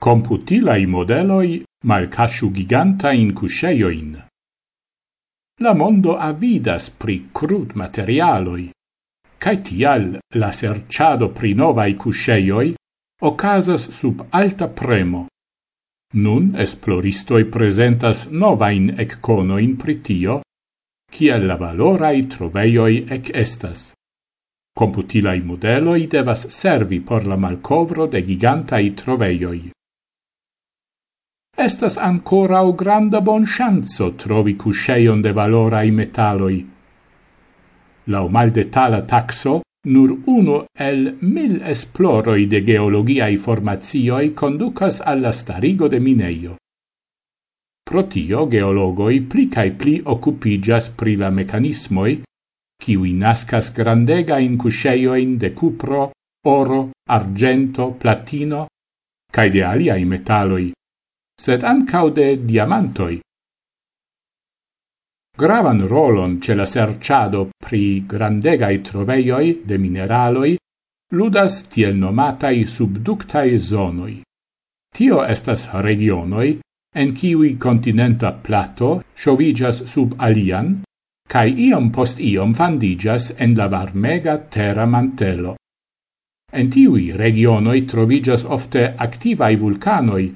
Computilai modeloi malcasciu gigantain cusceioin. La mondo avidas pri crud materialoi, cae tial la serciado pri novai cusceioi ocasas sub alta premo. Nun esploristoi presentas novain ecconoin pritio, cia la valorai troveioi ec estas. Computilai modeloi devas servi por la malcovro de gigantai troveioi estas ancora o granda bon chanzo trovi cusceion de valorai metaloi. Lau mal detala taxo, nur uno el mil esploroi de geologiai formazioi conducas alla starigo de mineio. Pro tio geologoi pli cae pli occupigas pri la mecanismoi, kiwi nascas grandega in cusceioin de cupro, oro, argento, platino, cae de aliai metaloi, sed ancau de diamantoi. Gravan rolon ce la serciado pri grandegai troveioi de mineraloi ludas tiel nomatai subductai zonoi. Tio estas regionoi en kiwi continenta plato shovigas sub alian, cae iom post iom fandigas en la varmega terra mantelo. En tiwi regionoi trovigas ofte activai vulcanoi,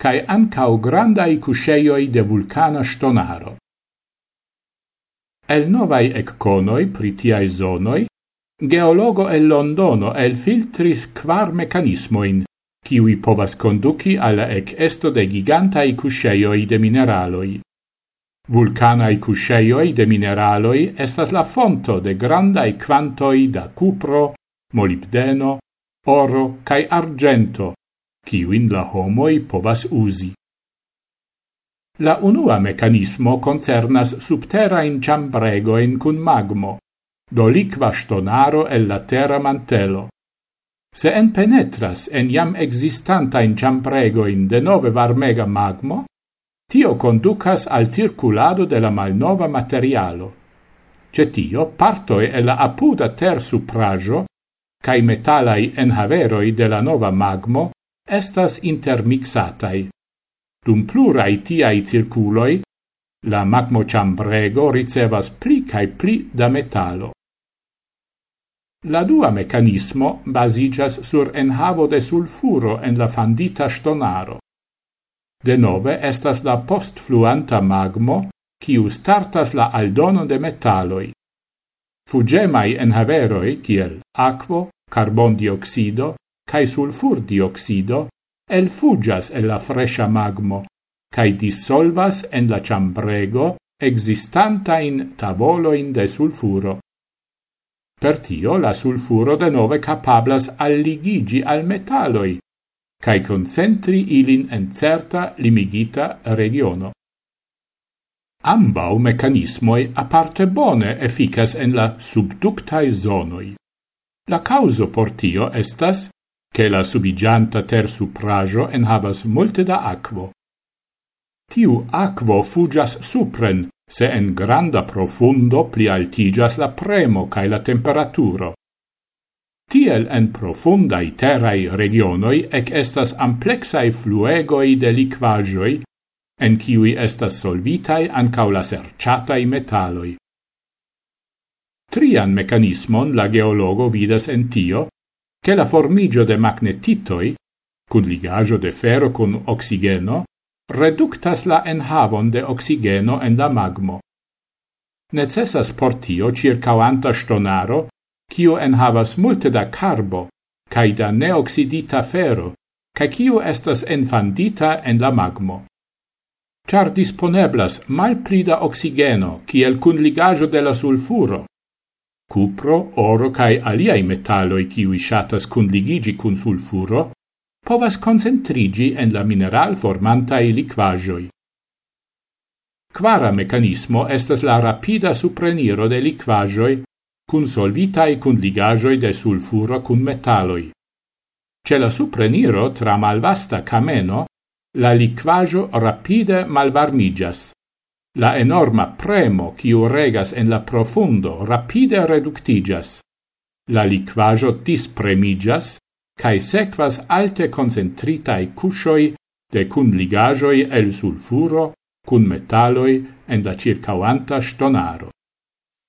cae ancau grandai cusceioi de vulcana stonaro. El novai ecconoi pritiae zonoi, geologo el Londono el filtris quar mecanismoin, kiwi povas conduci alla ec esto de gigantai cusceioi de mineraloi. Vulcanai cusceioi de mineraloi estas la fonto de grandai quantoi da cupro, molibdeno, oro cae argento, kiuin la homoi povas usi. La unua mecanismo concernas subterain ciambregoin cun magmo, do liqua stonaro el la terra mantelo. Se en penetras en jam existanta in ciampregoin de nove varmega magmo, tio conducas al circulado de la malnova materialo. Cetio partoi e la apuda ter suprajo, cae metalai enhaveroi de la nova magmo estas intermixatai. Dum plurai tiai circuloi, la magmo chambrego ricevas pli cae pli da metalo. La dua mecanismo basigas sur enhavo de sulfuro en la fandita stonaro. De nove estas la postfluanta magmo, kiu startas la aldono de metaloi. Fugemai enhaveroi, kiel aquo, carbon dioxido, cae sulfur dioxido el fugas el la fresha magmo, cae dissolvas en la ciambrego existanta in tavoloin de sulfuro. Per tio la sulfuro de nove capablas alligigi al metalloi, cae concentri ilin en certa limigita regiono. Ambau mecanismoi aparte bone efficas en la subductae zonoi. La causo por tio estas che la subigianta ter suprajo en havas multe da aquo. Tiu aquo fugas supren, se en granda profundo pli altigas la premo cae la temperaturo. Tiel en profundai terrai regionoi ec estas amplexai fluegoi de liquagioi, en ciui estas solvitai ancau la serciatai metaloi. Trian mecanismon la geologo vidas en tio, che la formigio de magnetitoi, cun ligajo de ferro cun oxigeno, reductas la enhavon de oxigeno en la magmo. Necessas portio circauanta stonaro, quiu enhavas multe da carbo, cae da neoxidita ferro, cae quiu estas enfandita en la magmo. Char disponeblas mal prida oxigeno, kiel cun ligajo de la sulfuro, Cupro, oro cae aliai metalloi ciui shatas cunligigi cun sulfuro, povas concentrigi en la mineral formantai liquagioi. Quara mecanismo estas la rapida supreniro de liquagioi cun solvitai cun ligagioi de sulfuro cun metalloi. Ce la supreniro tra malvasta cameno, la liquagio rapide malvarmigas. La enorma premo quiu regas en la profundo rapide reductigas. La liquajo dispremigas, cae sequas alte concentritae cuscioi de cunligajoi el sulfuro cun metalloi en la circauanta stonaro.